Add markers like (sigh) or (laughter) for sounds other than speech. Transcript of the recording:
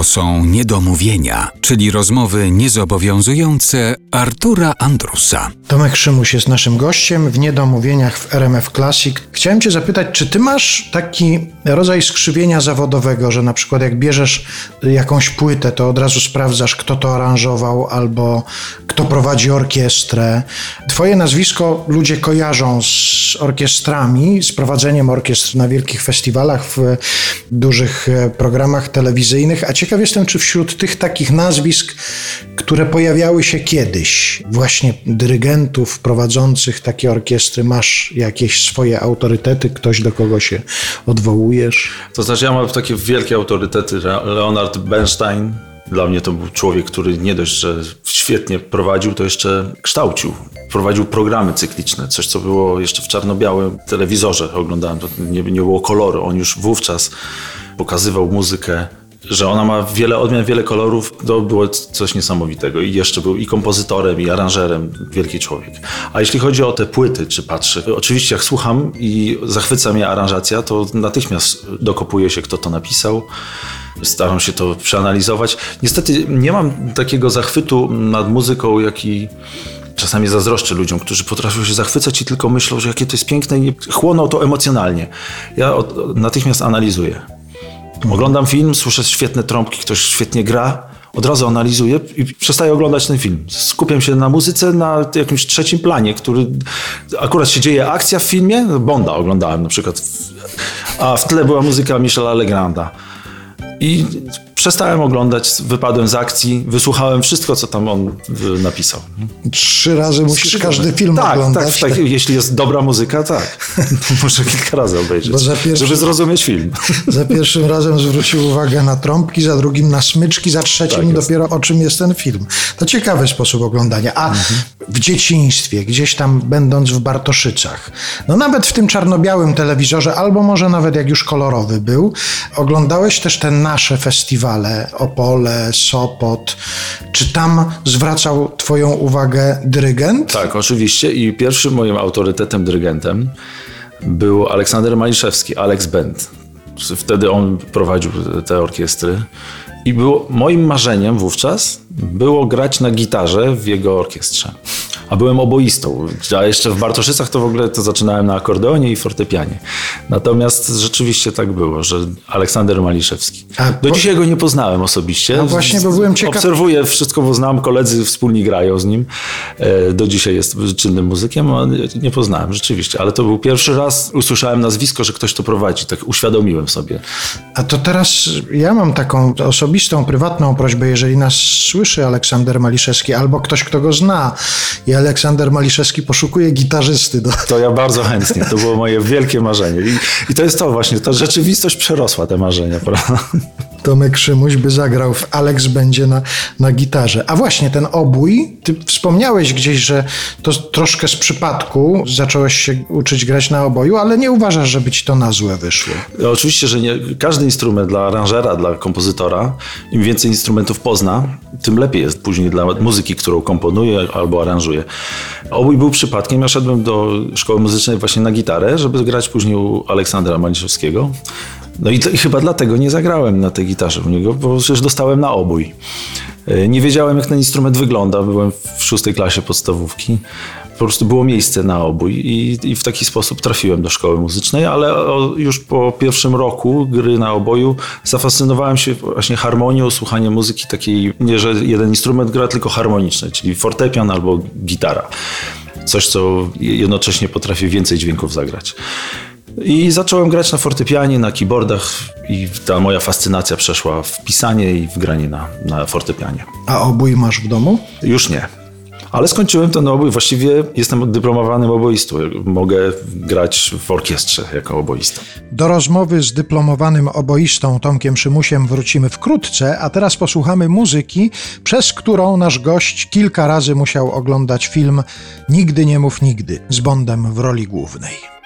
To są niedomówienia, czyli rozmowy niezobowiązujące Artura Andrusa. Tomek Szymuś jest naszym gościem w Niedomówieniach w RMF Classic. Chciałem cię zapytać, czy ty masz taki rodzaj skrzywienia zawodowego, że na przykład jak bierzesz jakąś płytę, to od razu sprawdzasz, kto to aranżował albo kto prowadzi orkiestrę. Twoje nazwisko ludzie kojarzą z orkiestrami, z prowadzeniem orkiestr na wielkich festiwalach, w dużych e, programach telewizyjnych, a ciekaw jestem, czy wśród tych takich nazwisk, które pojawiały się kiedyś, właśnie dyrygentów prowadzących takie orkiestry, masz jakieś swoje autorytety, ktoś do kogo się odwołujesz? To znaczy ja mam takie wielkie autorytety, Leonard Bernstein, dla mnie to był człowiek, który nie dość, że świetnie prowadził, to jeszcze kształcił. Prowadził programy cykliczne, coś co było jeszcze w czarno-białym telewizorze oglądałem, to nie, nie było koloru. On już wówczas pokazywał muzykę że ona ma wiele odmian, wiele kolorów, to było coś niesamowitego. I jeszcze był i kompozytorem, i aranżerem, wielki człowiek. A jeśli chodzi o te płyty, czy patrzę, oczywiście jak słucham i zachwyca mnie aranżacja, to natychmiast dokopuje się, kto to napisał. Staram się to przeanalizować. Niestety nie mam takiego zachwytu nad muzyką, jaki czasami zazdroszczę ludziom, którzy potrafią się zachwycać i tylko myślą, że jakie to jest piękne i chłoną to emocjonalnie. Ja natychmiast analizuję. Oglądam film, słyszę świetne trąbki, ktoś świetnie gra, od razu analizuję i przestaję oglądać ten film. Skupiam się na muzyce na jakimś trzecim planie, który akurat się dzieje akcja w filmie. Bonda oglądałem na przykład, a w tle była muzyka Michela Legranda. I przestałem oglądać, wypadłem z akcji, wysłuchałem wszystko, co tam on napisał. Trzy razy musisz każdy film tak, oglądać. Tak, tak, jeśli jest dobra muzyka, tak. (laughs) Muszę kilka razy obejrzeć, pierwszy, żeby zrozumieć film. (laughs) Za pierwszym razem zwrócił uwagę na trąbki, za drugim na smyczki, za trzecim tak dopiero o czym jest ten film. To ciekawy sposób oglądania. A mhm. W dzieciństwie, gdzieś tam będąc w Bartoszycach, no nawet w tym czarno-białym telewizorze, albo może nawet jak już kolorowy był, oglądałeś też te nasze festiwale Opole, Sopot. Czy tam zwracał Twoją uwagę dyrygent? Tak, oczywiście. I pierwszym moim autorytetem dyrygentem był Aleksander Maliszewski, Alex Band. Wtedy on prowadził te orkiestry. I było, moim marzeniem wówczas było grać na gitarze w jego orkiestrze. A byłem oboistą. A jeszcze w Bartoszycach to w ogóle to zaczynałem na akordeonie i fortepianie. Natomiast rzeczywiście tak było, że Aleksander Maliszewski. A, Do bo... dzisiaj go nie poznałem osobiście. No właśnie, bo byłem ciekaw. Obserwuję wszystko, bo znam, koledzy wspólni grają z nim. E, do dzisiaj jest czynnym muzykiem, a nie poznałem rzeczywiście. Ale to był pierwszy raz, usłyszałem nazwisko, że ktoś to prowadzi. Tak uświadomiłem sobie. A to teraz ja mam taką osobistą, prywatną prośbę, jeżeli nas słyszy Aleksander Maliszewski albo ktoś, kto go zna i Aleksander Maliszewski poszukuje gitarzysty. Do... To ja bardzo chętnie, to było moje wielkie marzenie. I, I, to jest to właśnie, ta rzeczywistość przerosła te marzenia, prawda? Tomek Szymuś by zagrał w Alex będzie na, na gitarze. A właśnie ten obój, ty wspomniałeś gdzieś, że to troszkę z przypadku zacząłeś się uczyć grać na oboju, ale nie uważasz, żeby ci to na złe wyszło? No, oczywiście, że nie. Każdy instrument dla aranżera, dla kompozytora, im więcej instrumentów pozna, tym lepiej jest później dla muzyki, którą komponuje albo aranżuje. Obój był przypadkiem. Ja szedłem do szkoły muzycznej właśnie na gitarę, żeby grać później u Aleksandra Maliszewskiego. No i, to, i, chyba dlatego nie zagrałem na tej gitarze u niego, bo przecież dostałem na obój. E, nie wiedziałem, jak ten instrument wygląda. Byłem w szóstej klasie podstawówki. Po prostu było miejsce na obój i, i w taki sposób trafiłem do szkoły muzycznej, ale już po pierwszym roku gry na oboju zafascynowałem się właśnie harmonią, słuchaniem muzyki takiej, nie że jeden instrument gra, tylko harmoniczny, czyli fortepian albo gitara. Coś, co jednocześnie potrafi więcej dźwięków zagrać. I zacząłem grać na fortepianie, na keyboardach i ta moja fascynacja przeszła w pisanie i w granie na, na fortepianie. A obój masz w domu? Już nie. Ale skończyłem ten obój, właściwie jestem dyplomowanym oboistą. Mogę grać w orkiestrze jako oboista. Do rozmowy z dyplomowanym oboistą Tomkiem Szymusiem wrócimy wkrótce, a teraz posłuchamy muzyki, przez którą nasz gość kilka razy musiał oglądać film Nigdy nie mów nigdy z Bondem w roli głównej.